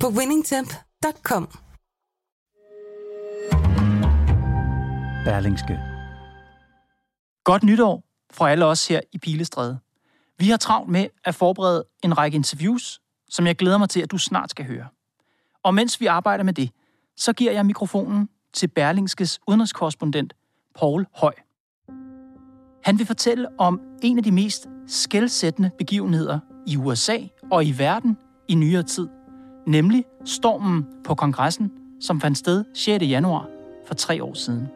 på winningtemp.com. Berlingske. Godt nytår fra alle os her i Pilestræde. Vi har travlt med at forberede en række interviews, som jeg glæder mig til, at du snart skal høre. Og mens vi arbejder med det, så giver jeg mikrofonen til Berlingskes udenrigskorrespondent Paul Høj. Han vil fortælle om en af de mest skældsættende begivenheder i USA og i verden i nyere tid, nemlig stormen på kongressen, som fandt sted 6. januar for tre år siden.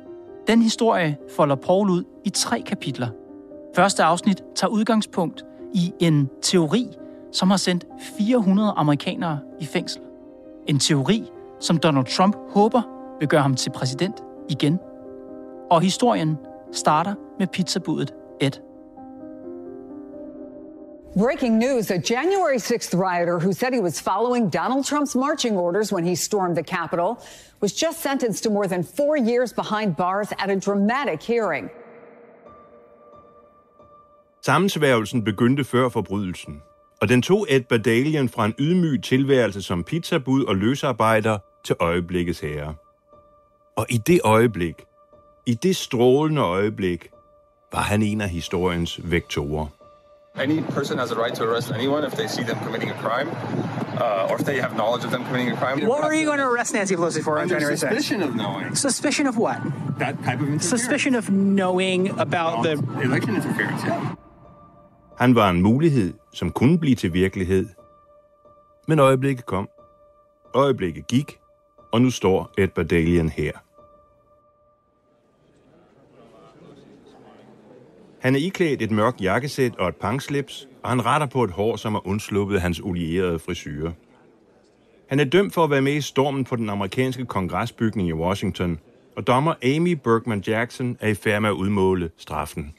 Den historie folder Paul ud i tre kapitler. Første afsnit tager udgangspunkt i en teori, som har sendt 400 amerikanere i fængsel. En teori, som Donald Trump håber vil gøre ham til præsident igen. Og historien starter med pizzabudet Ed. Breaking news a January 6th rioter who said he was following Donald Trump's marching orders when he stormed the Capitol was just sentenced to more than four years behind bars at a dramatic hearing. Sammensværgelsen begyndte før forbrydelsen, og den tog Ed Badalian fra en ydmyg tilværelse som pizzabud og løsarbejder til øjeblikkets herre. Og i det øjeblik, i det strålende øjeblik, var han en af historiens vektorer. Any person has a right to arrest anyone if they see them committing a crime, uh, or if they have knowledge of them committing a crime. What are you going to arrest Nancy Pelosi for on Under January 6th? suspicion of knowing Suspicion of what? that type of interference. Suspicion of knowing about the. election interference. Yeah. Han var en mulighed, som kunne blive til virkelighed. Men øjeblikket kom. Øjeblikket gik, og nu står Ed Badalian her. Han er iklædt et mørkt jakkesæt og et pangslips, og han retter på et hår, som er undsluppet hans olierede frisyre. Han er dømt for at være med i stormen på den amerikanske kongresbygning i Washington, og dommer Amy Bergman Jackson er i færd med at udmåle straffen.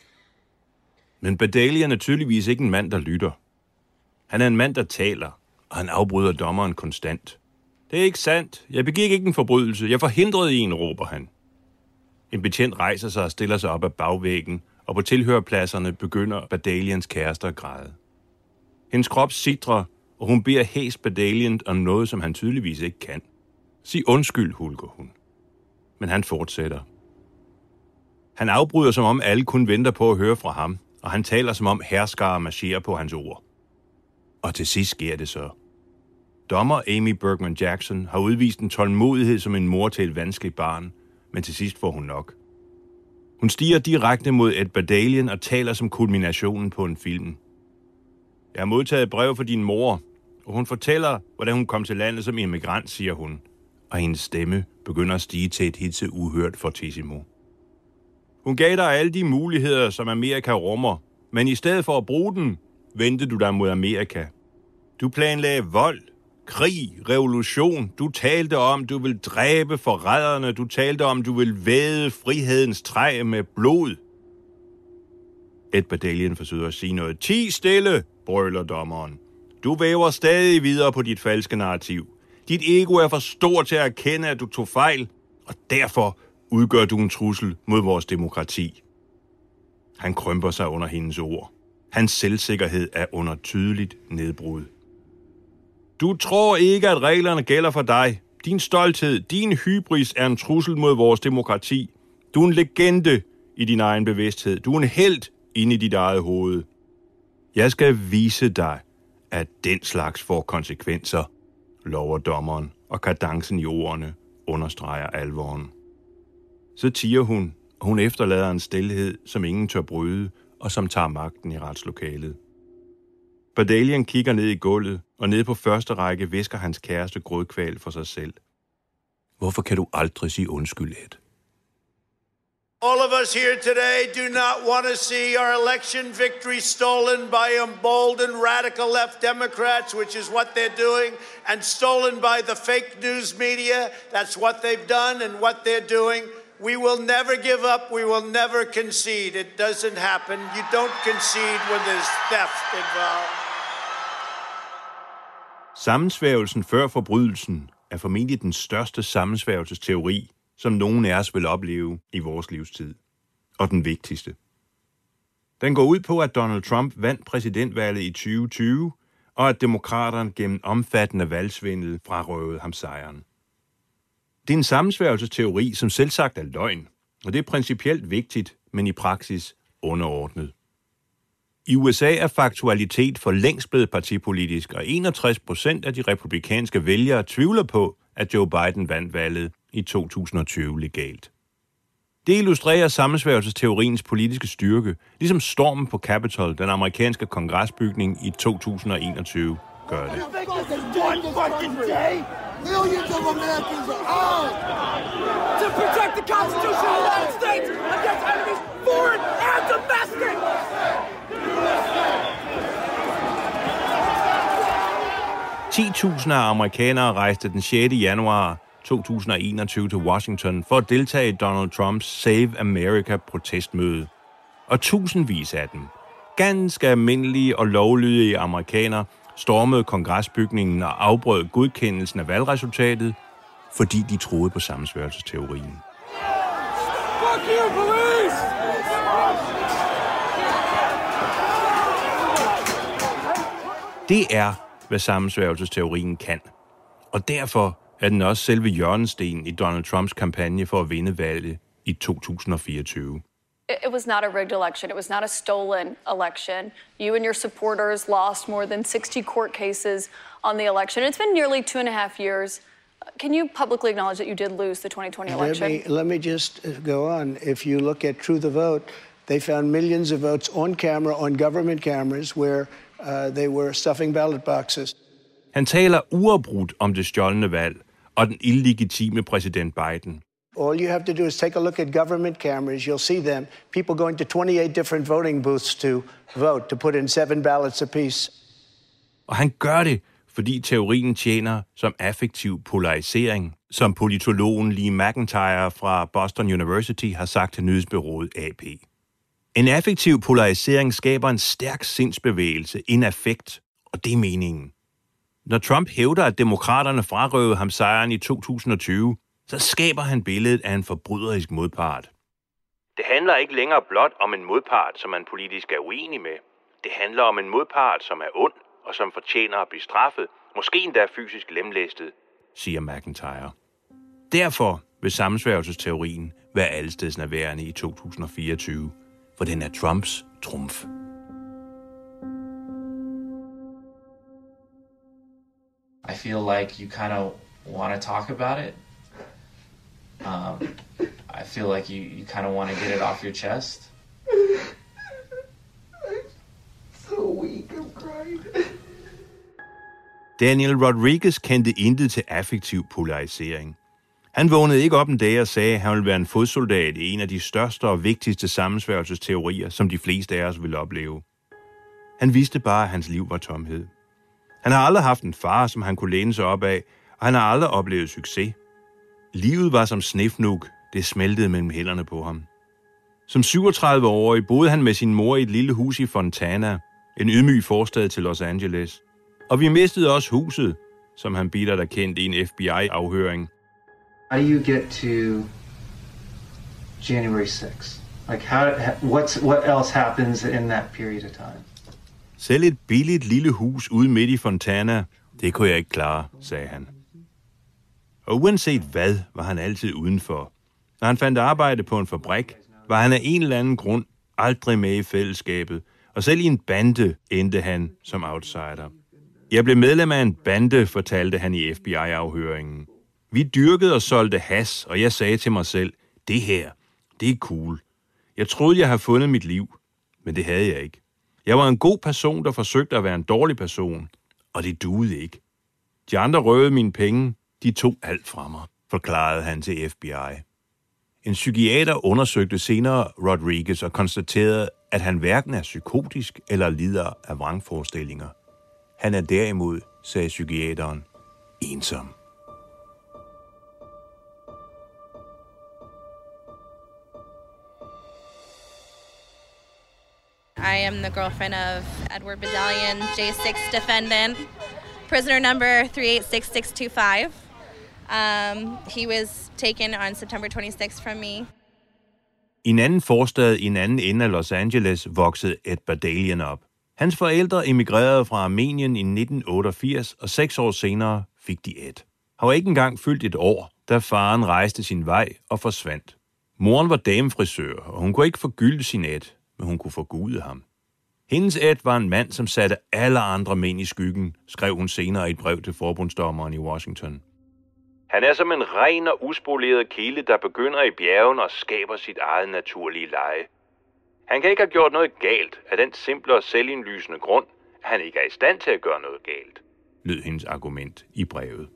Men Badalian er tydeligvis ikke en mand, der lytter. Han er en mand, der taler, og han afbryder dommeren konstant. Det er ikke sandt. Jeg begik ikke en forbrydelse. Jeg forhindrede en, råber han. En betjent rejser sig og stiller sig op ad bagvæggen, og på tilhørpladserne begynder Badalians kæreste at græde. Hendes krop sidrer, og hun beder hæs Badalian om noget, som han tydeligvis ikke kan. Sig undskyld, hulker hun. Men han fortsætter. Han afbryder, som om alle kun venter på at høre fra ham, og han taler, som om herskere marcherer på hans ord. Og til sidst sker det så. Dommer Amy Bergman Jackson har udvist en tålmodighed som en mor til et vanskeligt barn, men til sidst får hun nok. Hun stiger direkte mod Ed Badalian og taler som kulminationen på en film. Jeg har modtaget et brev fra din mor, og hun fortæller, hvordan hun kom til landet som immigrant, siger hun, og hendes stemme begynder at stige til et hitse uhørt fortissimo. Hun gav dig alle de muligheder, som Amerika rummer, men i stedet for at bruge dem, vendte du dig mod Amerika. Du planlagde vold, krig, revolution. Du talte om, du vil dræbe forræderne. Du talte om, du vil væde frihedens træ med blod. Et Badalian forsøger at sige noget. Ti stille, brøler dommeren. Du væver stadig videre på dit falske narrativ. Dit ego er for stort til at erkende, at du tog fejl, og derfor udgør du en trussel mod vores demokrati. Han krymper sig under hendes ord. Hans selvsikkerhed er under tydeligt nedbrud. Du tror ikke, at reglerne gælder for dig. Din stolthed, din hybris er en trussel mod vores demokrati. Du er en legende i din egen bevidsthed. Du er en held inde i dit eget hoved. Jeg skal vise dig, at den slags får konsekvenser, lover dommeren, og kadencen i ordene understreger alvoren. Så tiger hun, og hun efterlader en stilhed, som ingen tør bryde, og som tager magten i retslokalet. Badalian kigger ned i gulvet, og nede på første række visker hans kæreste grådkval for sig selv. Hvorfor kan du aldrig sige undskyld, Ed? All of us here today do not want to see our election victory stolen by emboldened radical left Democrats, which is what they're doing, and stolen by the fake news media. That's what they've done and what they're doing. We will never give up. We will never concede. It doesn't happen. You don't concede when there's theft involved. Sammensværgelsen før forbrydelsen er formentlig den største sammensværgelsesteori, som nogen af os vil opleve i vores livstid. Og den vigtigste. Den går ud på, at Donald Trump vandt præsidentvalget i 2020, og at demokraterne gennem omfattende valgsvindel frarøvede ham sejren. Det er en sammensværgelsesteori, som selvsagt er løgn, og det er principielt vigtigt, men i praksis underordnet. I USA er faktualitet for længst blevet partipolitisk, og 61 procent af de republikanske vælgere tvivler på, at Joe Biden vandt valget i 2020 legalt. Det illustrerer sammensværgelsesteoriens politiske styrke, ligesom stormen på Capitol, den amerikanske kongresbygning i 2021, gør det. Millions of Americans are armed to protect the Constitution of the United States against enemies, foreign 10.000 af amerikanere rejste den 6. januar 2021 til Washington for at deltage i Donald Trumps Save America-protestmøde. Og tusindvis af dem, ganske almindelige og lovlydige amerikanere, stormede kongresbygningen og afbrød godkendelsen af valgresultatet, fordi de troede på sammensværgelsesteorien. Fuck you, police! Det er hvad sammensværgelsesteorien kan. Og derfor er den også selve hjørnestenen i Donald Trumps kampagne for at vinde valget i 2024. It was not a rigged election. It was not a stolen election. You and your supporters lost more than 60 court cases on the election. It's been nearly two and a half years. Can you publicly acknowledge that you did lose the 2020 election? Let me, let me just uh, go on. If you look at True the Vote, they found millions of votes on camera, on government cameras, where uh, they were stuffing ballot boxes. Han taler uafbrudt om det stjålne valg og den illegitime præsident Biden. All you have to do is take a look at government cameras. You'll see them. People going to 28 different voting booths to vote, to put in seven ballots apiece. Og han gør det, fordi teorien tjener som affektiv polarisering, som politologen Lee McIntyre fra Boston University har sagt til nyhedsbyrået AP. En affektiv polarisering skaber en stærk sindsbevægelse, en affekt, og det er meningen. Når Trump hævder, at demokraterne frarøvede ham sejren i 2020, så skaber han billedet af en forbryderisk modpart. Det handler ikke længere blot om en modpart, som man politisk er uenig med. Det handler om en modpart, som er ond og som fortjener at blive straffet, måske endda fysisk lemlæstet, siger McIntyre. Derfor vil sammensværgelsesteorien være allestedsnærværende i 2024, for den er Trumps trumf. I feel like you kind of want to talk about it. Um, I feel like you, you kind of want to get it off your chest. So weak, I'm crying. Daniel Rodriguez kendte intet til affektiv polarisering. Han vågnede ikke op en dag og sagde, at han ville være en fodsoldat i en af de største og vigtigste sammensværgelsesteorier, som de fleste af os vil opleve. Han vidste bare, at hans liv var tomhed. Han har aldrig haft en far, som han kunne læne sig op af, og han har aldrig oplevet succes. Livet var som snefnug, det smeltede mellem hænderne på ham. Som 37-årig boede han med sin mor i et lille hus i Fontana, en ydmyg forstad til Los Angeles. Og vi mistede også huset, som han bitter der kendt i en FBI-afhøring. How do you get to January 6th? Like how, what's, what else happens in that period of time? Selv et billigt lille hus ude midt i Fontana, det kunne jeg ikke klare, sagde han. Og uanset hvad, var han altid udenfor. Når han fandt arbejde på en fabrik, var han af en eller anden grund aldrig med i fællesskabet, og selv i en bande endte han som outsider. Jeg blev medlem af en bande, fortalte han i FBI-afhøringen. Vi dyrkede og solgte has, og jeg sagde til mig selv, det her, det er cool. Jeg troede, jeg havde fundet mit liv, men det havde jeg ikke. Jeg var en god person, der forsøgte at være en dårlig person, og det duede ikke. De andre røvede mine penge, de tog alt fra mig, forklarede han til FBI. En psykiater undersøgte senere Rodriguez og konstaterede, at han hverken er psykotisk eller lider af vrangforestillinger. Han er derimod, sagde psykiateren, ensom. I am the girlfriend of Edward Bedallion, J6 defendant, prisoner number 386625. Um, he was taken on September 26th from me. I en anden forstad i en anden ende af Los Angeles voksede Ed Badalian op. Hans forældre emigrerede fra Armenien i 1988, og seks år senere fik de Ed. Han var ikke engang fyldt et år, da faren rejste sin vej og forsvandt. Moren var damefrisør, og hun kunne ikke forgylde sin Ed, men hun kunne forgude ham. Hendes Ed var en mand, som satte alle andre mænd i skyggen, skrev hun senere i et brev til forbundsdommeren i Washington. Han er som en ren og uspoleret kilde, der begynder i bjergen og skaber sit eget naturlige leje. Han kan ikke have gjort noget galt af den simple og selvindlysende grund, at han ikke er i stand til at gøre noget galt, lød hendes argument i brevet.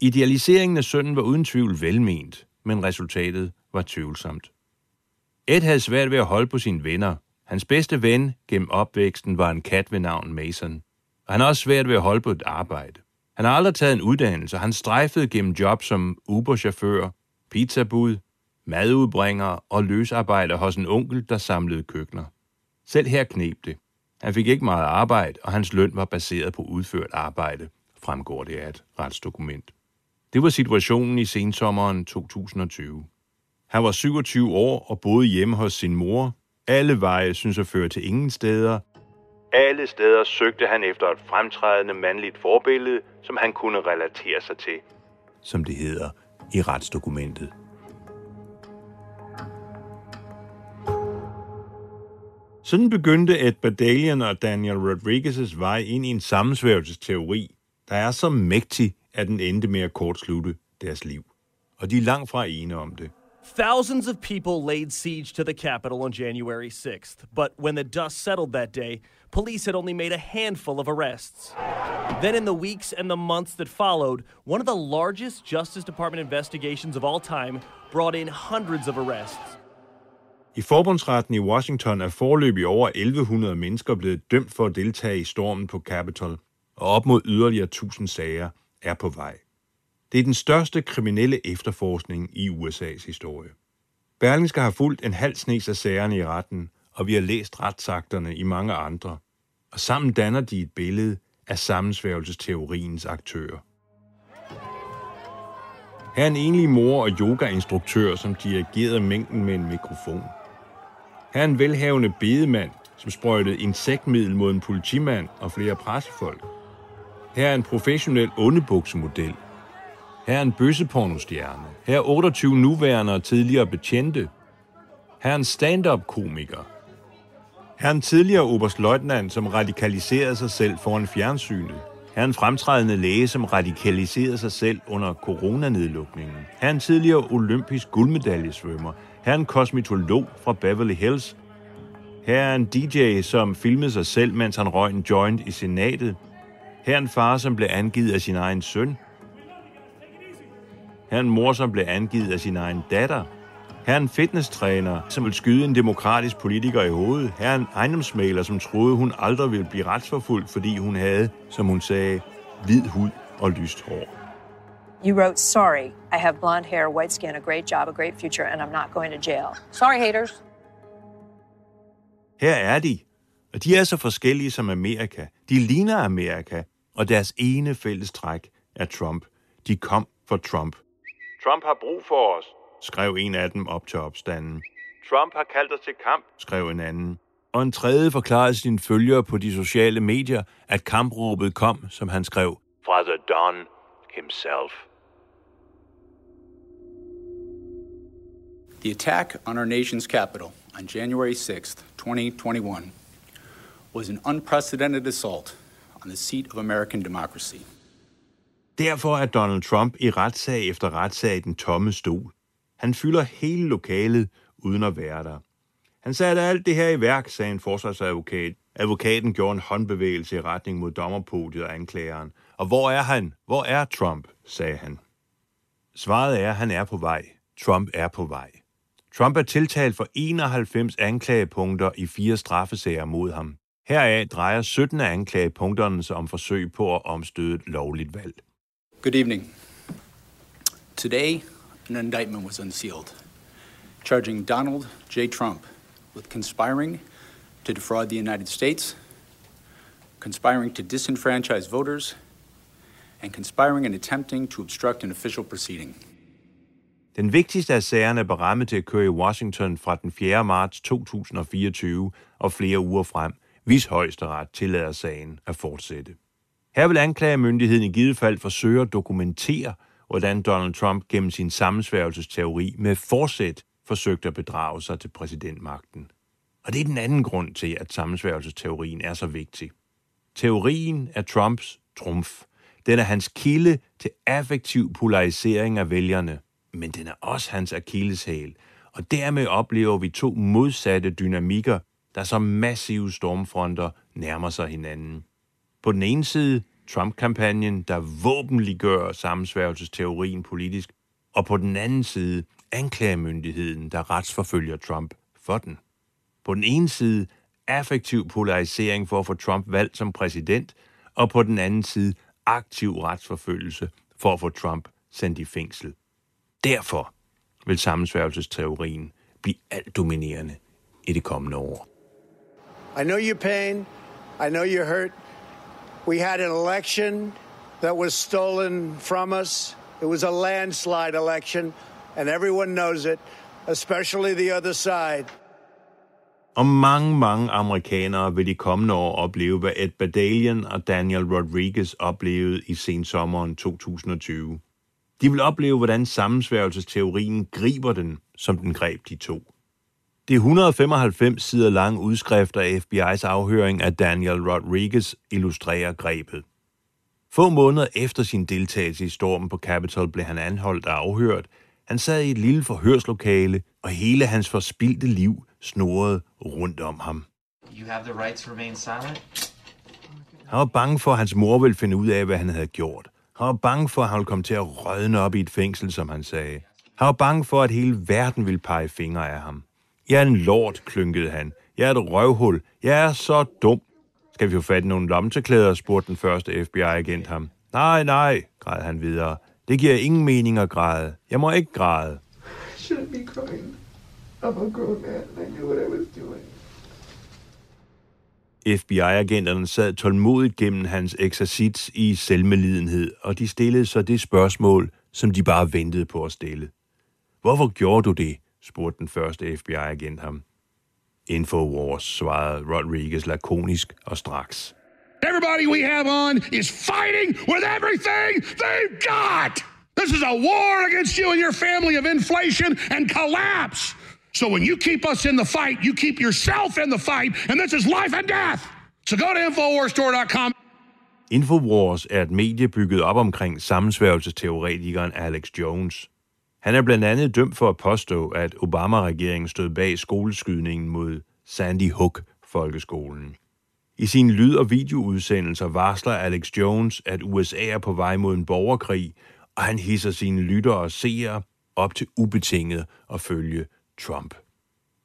Idealiseringen af sønnen var uden tvivl velment, men resultatet var tvivlsomt. Ed havde svært ved at holde på sine venner. Hans bedste ven gennem opvæksten var en kat ved navn Mason. Og han har også svært ved at holde på et arbejde. Han har aldrig taget en uddannelse, han strejfede gennem job som Uber-chauffør, pizzabud, madudbringer og løsarbejder hos en onkel, der samlede køkkener. Selv her knep det. Han fik ikke meget arbejde, og hans løn var baseret på udført arbejde, fremgår det af et retsdokument. Det var situationen i sensommeren 2020. Han var 27 år og boede hjemme hos sin mor. Alle veje synes at føre til ingen steder. Alle steder søgte han efter et fremtrædende mandligt forbillede, som han kunne relatere sig til. Som det hedder i retsdokumentet. Sådan begyndte Ed Badalian og Daniel Rodriguez's vej ind i en sammensværgelsesteori, der er så mægtig, at den endte med at kortslutte deres liv. Og de er langt fra ene om det. Thousands of people laid siege to the Capitol on January 6th, but when the dust settled that day, police had only made a handful of arrests. Then, in the weeks and the months that followed, one of the largest Justice Department investigations of all time brought in hundreds of arrests. I forbundsretten i Washington er forløbig over 1100 mennesker blevet dømt for at deltage i stormen på Capitol, og op mod yderligere 1000 sager er på vej. Det er den største kriminelle efterforskning i USA's historie. Berlingske har fulgt en halv snes af sagerne i retten, og vi har læst retsakterne i mange andre. Og sammen danner de et billede af sammensværgelsesteoriens aktører. Her er en enlig mor og yogainstruktør, som dirigerede mængden med en mikrofon. Her er en velhavende bedemand, som sprøjtede insektmiddel mod en politimand og flere pressefolk. Her er en professionel ondebuksemodel. Her er en bøssepornostjerne. Her er 28 nuværende og tidligere betjente. Her er en stand-up-komiker. Her er en tidligere oberstløjtnant, som radikaliserede sig selv foran fjernsynet. Her er en fremtrædende læge, som radikaliserede sig selv under coronanedlukningen. Her er en tidligere olympisk guldmedaljesvømmer. Her er en kosmetolog fra Beverly Hills. Her er en DJ, som filmede sig selv, mens han røg en joint i senatet. Her er en far, som blev angivet af sin egen søn. En mor, som blev angivet af sin egen datter. Her er en fitnesstræner, som vil skyde en demokratisk politiker i hovedet. Her er en ejendomsmaler, som troede, hun aldrig ville blive retsforfulgt, fordi hun havde, som hun sagde, hvid hud og lyst hår. You wrote, sorry, I have blonde hair, white skin, a great job, a great future, and I'm not going to jail. Sorry, haters. Her er de, og de er så forskellige som Amerika. De ligner Amerika, og deres ene fælles træk er Trump. De kom for Trump. Trump har brug for os, skrev en af dem op til opstanden. Trump har kaldt os til kamp, skrev en anden. Og en tredje forklarede sine følgere på de sociale medier, at kampråbet kom, som han skrev, fra The Don himself. The attack on our nation's capital on January 6th, 2021, was an unprecedented assault on the seat of American democracy. Derfor er Donald Trump i retssag efter retssag i den tomme stol. Han fylder hele lokalet uden at være der. Han satte alt det her i værk, sagde en forsvarsadvokat. Advokaten gjorde en håndbevægelse i retning mod dommerpodiet og anklageren. Og hvor er han? Hvor er Trump? sagde han. Svaret er, at han er på vej. Trump er på vej. Trump er tiltalt for 91 anklagepunkter i fire straffesager mod ham. Heraf drejer 17 af anklagepunkterne sig om forsøg på at omstøde et lovligt valg. Good evening. Today, an indictment was unsealed, charging Donald J. Trump with conspiring to defraud the United States, conspiring to disenfranchise voters, and conspiring and attempting to obstruct an official proceeding. Den vigtigste af sagerne er berammet til at køre i Washington fra den 4. marts 2024 og flere uger frem, hvis højesteret tillader sagen at fortsætte. Her vil anklagemyndigheden i givet fald forsøge at dokumentere, hvordan Donald Trump gennem sin sammensværgelsesteori med forsæt forsøgte at bedrage sig til præsidentmagten. Og det er den anden grund til, at sammensværgelsesteorien er så vigtig. Teorien er Trumps trumf. Den er hans kilde til affektiv polarisering af vælgerne, men den er også hans akilleshæl, og dermed oplever vi to modsatte dynamikker, der som massive stormfronter nærmer sig hinanden. På den ene side Trump-kampagnen, der våbenliggør sammensværgelsesteorien politisk, og på den anden side anklagemyndigheden, der retsforfølger Trump for den. På den ene side affektiv polarisering for at få Trump valgt som præsident, og på den anden side aktiv retsforfølgelse for at få Trump sendt i fængsel. Derfor vil sammensværgelsesteorien blive alt dominerende i det kommende år. I know your pain. I know you're hurt. We had an election that was stolen from us. It was a landslide election, and everyone knows it, especially the other side. Og mange, mange amerikanere vil de kommende år opleve, hvad Ed Badalian og Daniel Rodriguez oplevede i sensommeren 2020. De vil opleve, hvordan sammensværgelsesteorien griber den, som den greb de to. Det 195 sider lange udskrift af FBI's afhøring af Daniel Rodriguez illustrerer grebet. Få måneder efter sin deltagelse i stormen på Capitol blev han anholdt og afhørt. Han sad i et lille forhørslokale, og hele hans forspildte liv snorede rundt om ham. You have the right to remain silent. Han var bange for, at hans mor ville finde ud af, hvad han havde gjort. Han var bange for, at han ville komme til at rødne op i et fængsel, som han sagde. Han var bange for, at hele verden ville pege fingre af ham. Jeg er en lort, klynkede han. Jeg er et røvhul. Jeg er så dum. Skal vi få fat i nogle lomteklæder, spurgte den første FBI-agent ham. Nej, nej, græd han videre. Det giver ingen mening at græde. Jeg må ikke græde. Shouldn't be crying. I'm a grown man I knew what I was doing. FBI-agenterne sad tålmodigt gennem hans eksercits i selvmelidenhed, og de stillede så det spørgsmål, som de bare ventede på at stille. Hvorfor gjorde du det? Spurgte den første FBI-agent ham. Infowars, svarede Rodriguez lakonisk og straks. Everybody we have on is fighting with everything they've got. This is a war against you and your family of inflation and collapse. So when you keep us in the fight, you keep yourself in the fight, and this is life and death. So go to InfoWarsStore.com. Infowars er et medie bygget op omkring sammensværgelsesteoretikeren Alex Jones. Han er blandt andet dømt for at påstå, at Obama-regeringen stod bag skoleskydningen mod Sandy Hook folkeskolen. I sine lyd- og videoudsendelser varsler Alex Jones, at USA er på vej mod en borgerkrig, og han hisser sine lyttere og seere op til ubetinget at følge Trump.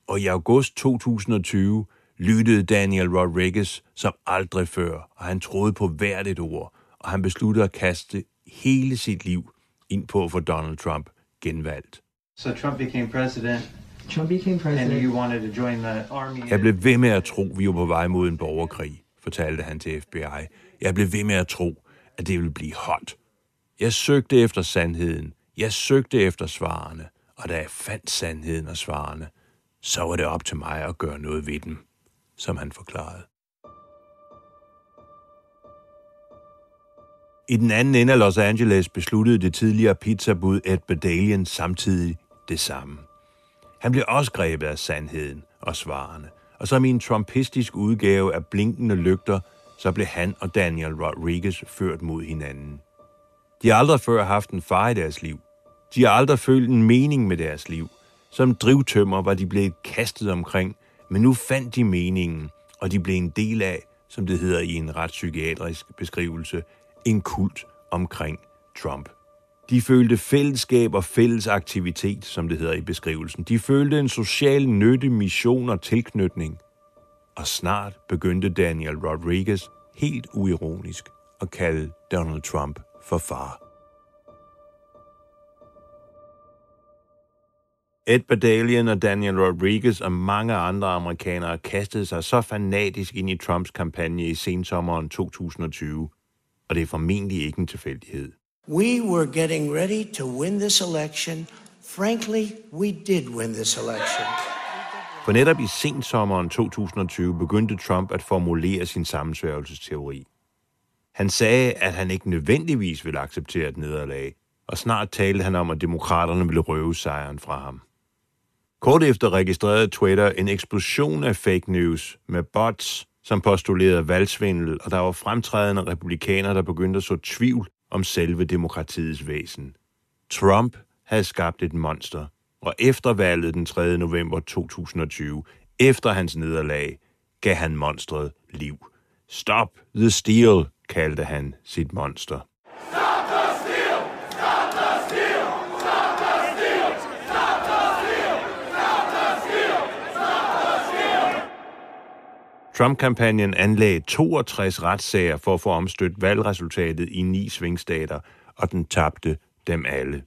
Og i august 2020 lyttede Daniel Rodriguez som aldrig før, og han troede på hvert et ord, og han besluttede at kaste hele sit liv ind på for Donald Trump genvalgt. So Trump became president, Trump became president. and you wanted to join the army. Jeg blev ved med at tro, vi var på vej mod en borgerkrig, fortalte han til FBI. Jeg blev ved med at tro, at det ville blive hot. Jeg søgte efter sandheden. Jeg søgte efter svarene. Og da jeg fandt sandheden og svarene, så var det op til mig at gøre noget ved dem, som han forklarede. I den anden ende af Los Angeles besluttede det tidligere pizzabud Ed Badalian samtidig det samme. Han blev også grebet af sandheden og svarene, og som i en trumpistisk udgave af blinkende lygter, så blev han og Daniel Rodriguez ført mod hinanden. De har aldrig før haft en far i deres liv. De har aldrig følt en mening med deres liv. Som drivtømmer var de blevet kastet omkring, men nu fandt de meningen, og de blev en del af, som det hedder i en retspsykiatrisk beskrivelse, en kult omkring Trump. De følte fællesskab og fælles aktivitet, som det hedder i beskrivelsen. De følte en social nytte, mission og tilknytning. Og snart begyndte Daniel Rodriguez helt uironisk at kalde Donald Trump for far. Ed Badalian og Daniel Rodriguez og mange andre amerikanere kastede sig så fanatisk ind i Trumps kampagne i sensommeren 2020, og det er formentlig ikke en tilfældighed. We were getting ready to win this election. Frankly, we did win this election. For netop i sensommeren 2020 begyndte Trump at formulere sin sammensværgelsesteori. Han sagde, at han ikke nødvendigvis ville acceptere et nederlag, og snart talte han om, at demokraterne ville røve sejren fra ham. Kort efter registrerede Twitter en eksplosion af fake news med bots, som postulerede valgsvindel, og der var fremtrædende republikanere, der begyndte at så tvivl om selve demokratiets væsen. Trump havde skabt et monster, og efter valget den 3. november 2020, efter hans nederlag, gav han monstret liv. Stop the steal, kaldte han sit monster. Trump-kampagnen anlagde 62 retssager for at få omstødt valgresultatet i ni svingstater, og den tabte dem alle.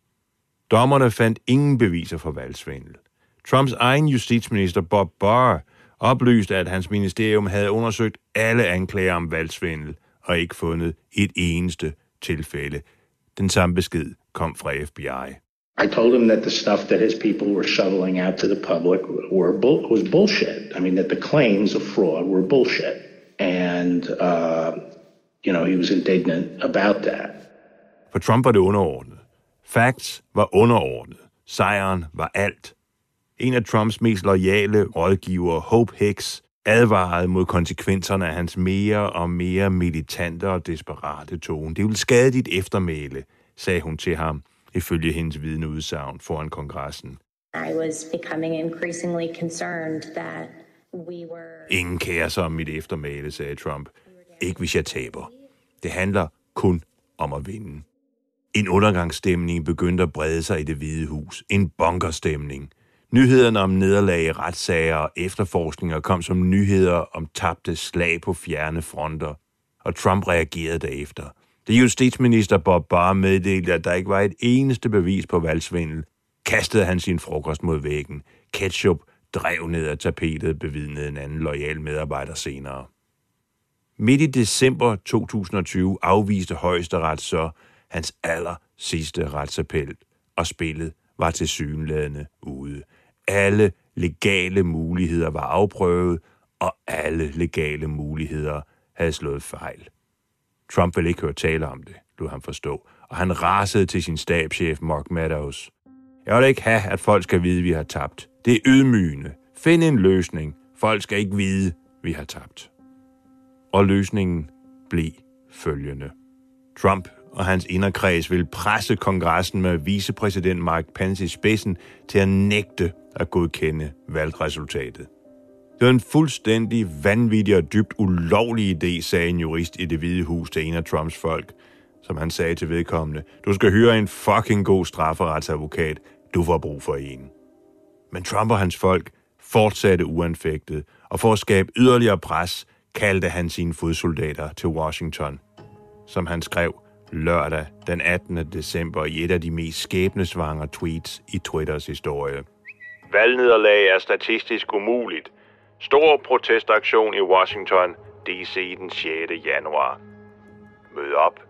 Dommerne fandt ingen beviser for valgsvindel. Trumps egen justitsminister Bob Barr oplyste, at hans ministerium havde undersøgt alle anklager om valgsvindel og ikke fundet et eneste tilfælde. Den samme besked kom fra FBI. I told him that the stuff that his people were shoveling out to the public were bull- was bullshit. I mean, that the claims of fraud were bullshit. And, uh, you know, he was indignant about that. For Trump var det underordnet. Facts var underordnet. Sejren var alt. En af Trumps mest loyale rådgivere, Hope Hicks, advarede mod konsekvenserne af hans mere og mere militante og desperate tone. Det vil skade dit eftermæle, sagde hun til ham, ifølge hendes vidneudsagn foran kongressen. I was becoming increasingly concerned that we were Ingen kærer sig om mit eftermæle, sagde Trump. Ikke hvis jeg taber. Det handler kun om at vinde. En undergangsstemning begyndte at brede sig i det hvide hus. En bunkerstemning. Nyhederne om nederlag retssager og efterforskninger kom som nyheder om tabte slag på fjerne fronter. Og Trump reagerede derefter. Da justitsminister Bob Barr meddelte, at der ikke var et eneste bevis på valgsvindel. Kastede han sin frokost mod væggen. Ketchup drev ned af tapetet, bevidnede en anden lojal medarbejder senere. Midt i december 2020 afviste højesteret så hans aller sidste retsappel, og spillet var til synlædende ude. Alle legale muligheder var afprøvet, og alle legale muligheder havde slået fejl. Trump ville ikke høre tale om det, lod han forstå, og han rasede til sin stabschef Mark Meadows. Jeg vil ikke have, at folk skal vide, at vi har tabt. Det er ydmygende. Find en løsning. Folk skal ikke vide, at vi har tabt. Og løsningen blev følgende. Trump og hans inderkreds vil presse kongressen med vicepræsident Mike Pence i spidsen til at nægte at godkende valgresultatet. Det var en fuldstændig vanvittig og dybt ulovlig idé, sagde en jurist i det hvide hus til en af Trumps folk, som han sagde til vedkommende. Du skal hyre en fucking god strafferetsadvokat. Du får brug for en. Men Trump og hans folk fortsatte uanfægtet, og for at skabe yderligere pres, kaldte han sine fodsoldater til Washington. Som han skrev lørdag den 18. december i et af de mest skæbnesvangre tweets i Twitters historie. Valgnederlag er statistisk umuligt. Stor protestaktion i Washington, D.C. den 6. januar. Mød op.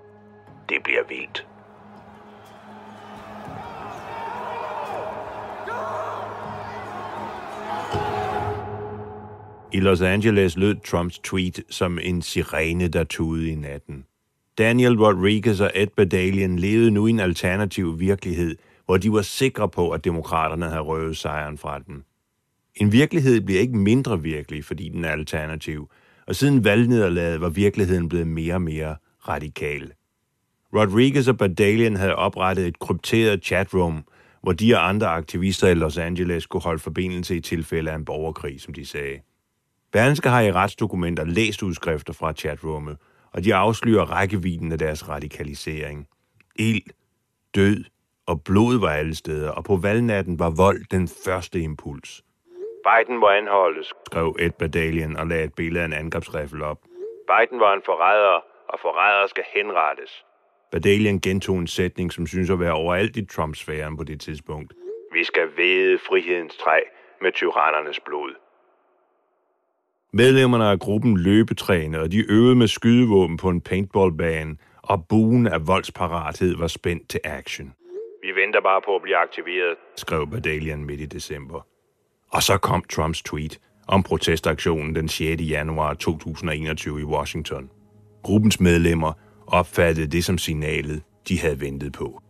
Det bliver vildt. I Los Angeles lød Trumps tweet som en sirene, der tudede i natten. Daniel Rodriguez og Ed Bedalian levede nu i en alternativ virkelighed, hvor de var sikre på, at demokraterne havde røvet sejren fra dem. En virkelighed bliver ikke mindre virkelig, fordi den er alternativ, og siden valgnederlaget var virkeligheden blevet mere og mere radikal. Rodriguez og Badalian havde oprettet et krypteret chatroom, hvor de og andre aktivister i Los Angeles kunne holde forbindelse i tilfælde af en borgerkrig, som de sagde. Berlingske har i retsdokumenter læst udskrifter fra chatrummet, og de afslører rækkevidden af deres radikalisering. Ild, død, og blod var alle steder, og på valgnatten var vold den første impuls. Biden må anholdes, skrev Ed Badalian og lagde et billede af en angrebsriffel op. Biden var en forræder, og forræder skal henrettes. Badalian gentog en sætning, som synes at være overalt i Trump-sfæren på det tidspunkt. Vi skal vede frihedens træ med tyrannernes blod. Medlemmerne af gruppen løbetrænede, og de øvede med skydevåben på en paintballbane, og buen af voldsparathed var spændt til action. Vi venter bare på at blive aktiveret, skrev Badalian midt i december. Og så kom Trumps tweet om protestaktionen den 6. januar 2021 i Washington. Gruppens medlemmer opfattede det som signalet, de havde ventet på.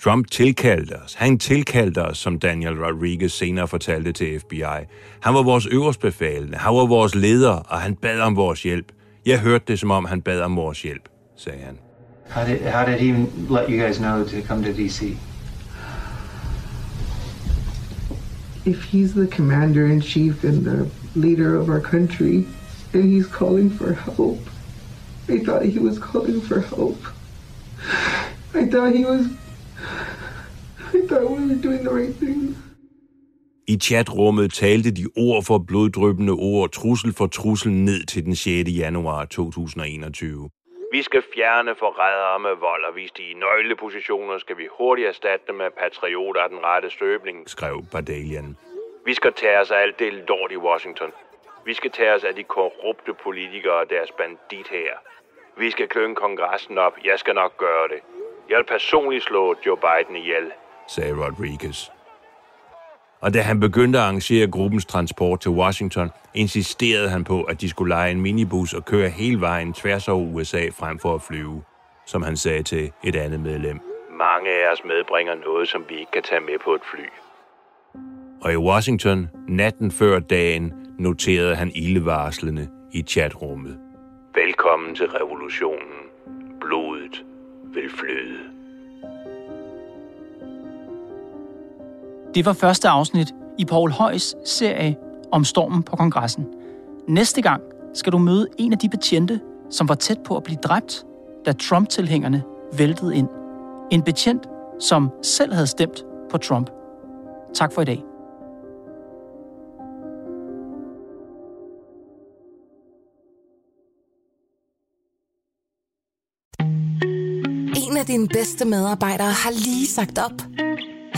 Trump tilkaldte os. Han tilkaldte os, som Daniel Rodriguez senere fortalte til FBI. Han var vores øverstbefalende, han var vores leder, og han bad om vores hjælp. Jeg hørte det, som om han bad om vores hjælp, sagde han. How did, how did he let you guys know to come to D.C.? If he's the commander in chief and the leader of our country and he's calling for help, I thought he was calling for help. I thought he was. I thought we were doing the right thing. I chatrummet talte de ord for bloddrøbende ord, trussel for trussel ned til den 6. januar 2021. Vi skal fjerne forrædere med vold, og hvis de i nøglepositioner, skal vi hurtigt erstatte dem med patrioter af den rette støbning, skrev Badalian. Vi skal tage os af alt det lort i Washington. Vi skal tage os af de korrupte politikere og deres bandit her. Vi skal klønge kongressen op. Jeg skal nok gøre det. Jeg vil personligt slå Joe Biden ihjel, sagde Rodriguez. Og da han begyndte at arrangere gruppens transport til Washington, insisterede han på, at de skulle lege en minibus og køre hele vejen tværs over USA frem for at flyve, som han sagde til et andet medlem. Mange af os medbringer noget, som vi ikke kan tage med på et fly. Og i Washington, natten før dagen, noterede han ildevarslende i chatrummet. Velkommen til revolutionen. Blodet vil flyde. Det var første afsnit i Paul Højs serie om stormen på kongressen. Næste gang skal du møde en af de betjente, som var tæt på at blive dræbt, da Trump-tilhængerne væltede ind. En betjent, som selv havde stemt på Trump. Tak for i dag. En af dine bedste medarbejdere har lige sagt op.